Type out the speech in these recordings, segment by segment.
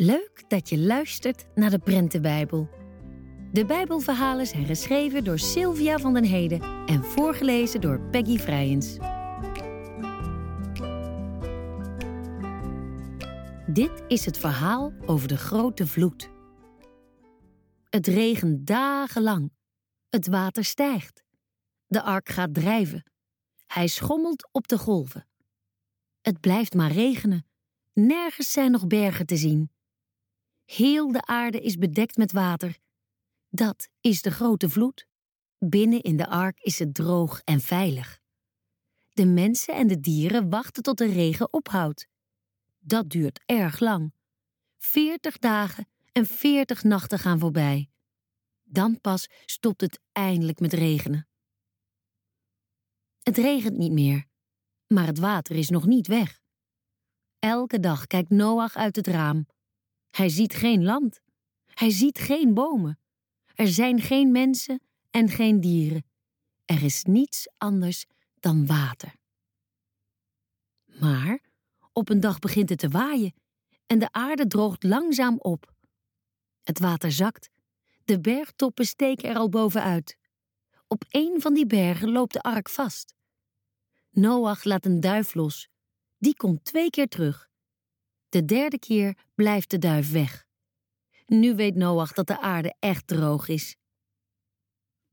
Leuk dat je luistert naar de Prentenbijbel. De Bijbelverhalen zijn geschreven door Sylvia van den Heden en voorgelezen door Peggy Vrijens. Dit is het verhaal over de grote vloed. Het regent dagenlang. Het water stijgt. De ark gaat drijven. Hij schommelt op de golven. Het blijft maar regenen. Nergens zijn nog bergen te zien. Heel de aarde is bedekt met water. Dat is de grote vloed. Binnen in de ark is het droog en veilig. De mensen en de dieren wachten tot de regen ophoudt. Dat duurt erg lang. Veertig dagen en veertig nachten gaan voorbij. Dan pas stopt het eindelijk met regenen. Het regent niet meer, maar het water is nog niet weg. Elke dag kijkt Noach uit het raam. Hij ziet geen land. Hij ziet geen bomen. Er zijn geen mensen en geen dieren. Er is niets anders dan water. Maar op een dag begint het te waaien en de aarde droogt langzaam op. Het water zakt. De bergtoppen steken er al bovenuit. Op een van die bergen loopt de ark vast. Noach laat een duif los. Die komt twee keer terug. De derde keer blijft de duif weg. Nu weet Noach dat de aarde echt droog is.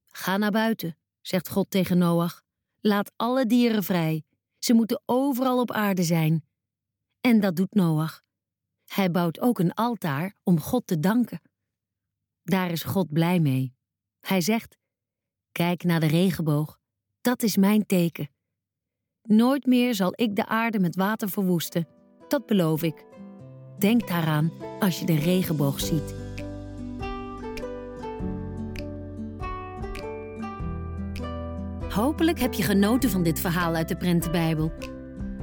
Ga naar buiten, zegt God tegen Noach. Laat alle dieren vrij. Ze moeten overal op aarde zijn. En dat doet Noach. Hij bouwt ook een altaar om God te danken. Daar is God blij mee. Hij zegt: Kijk naar de regenboog. Dat is mijn teken. Nooit meer zal ik de aarde met water verwoesten. Dat beloof ik. Denk daaraan als je de regenboog ziet. Hopelijk heb je genoten van dit verhaal uit de Prentenbijbel.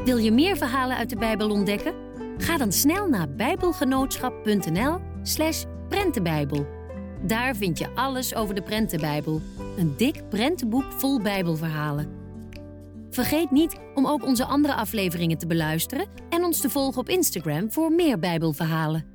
Wil je meer verhalen uit de Bijbel ontdekken? Ga dan snel naar bijbelgenootschap.nl/slash prentenbijbel. Daar vind je alles over de Prentenbijbel, een dik prentenboek vol Bijbelverhalen. Vergeet niet om ook onze andere afleveringen te beluisteren en ons te volgen op Instagram voor meer Bijbelverhalen.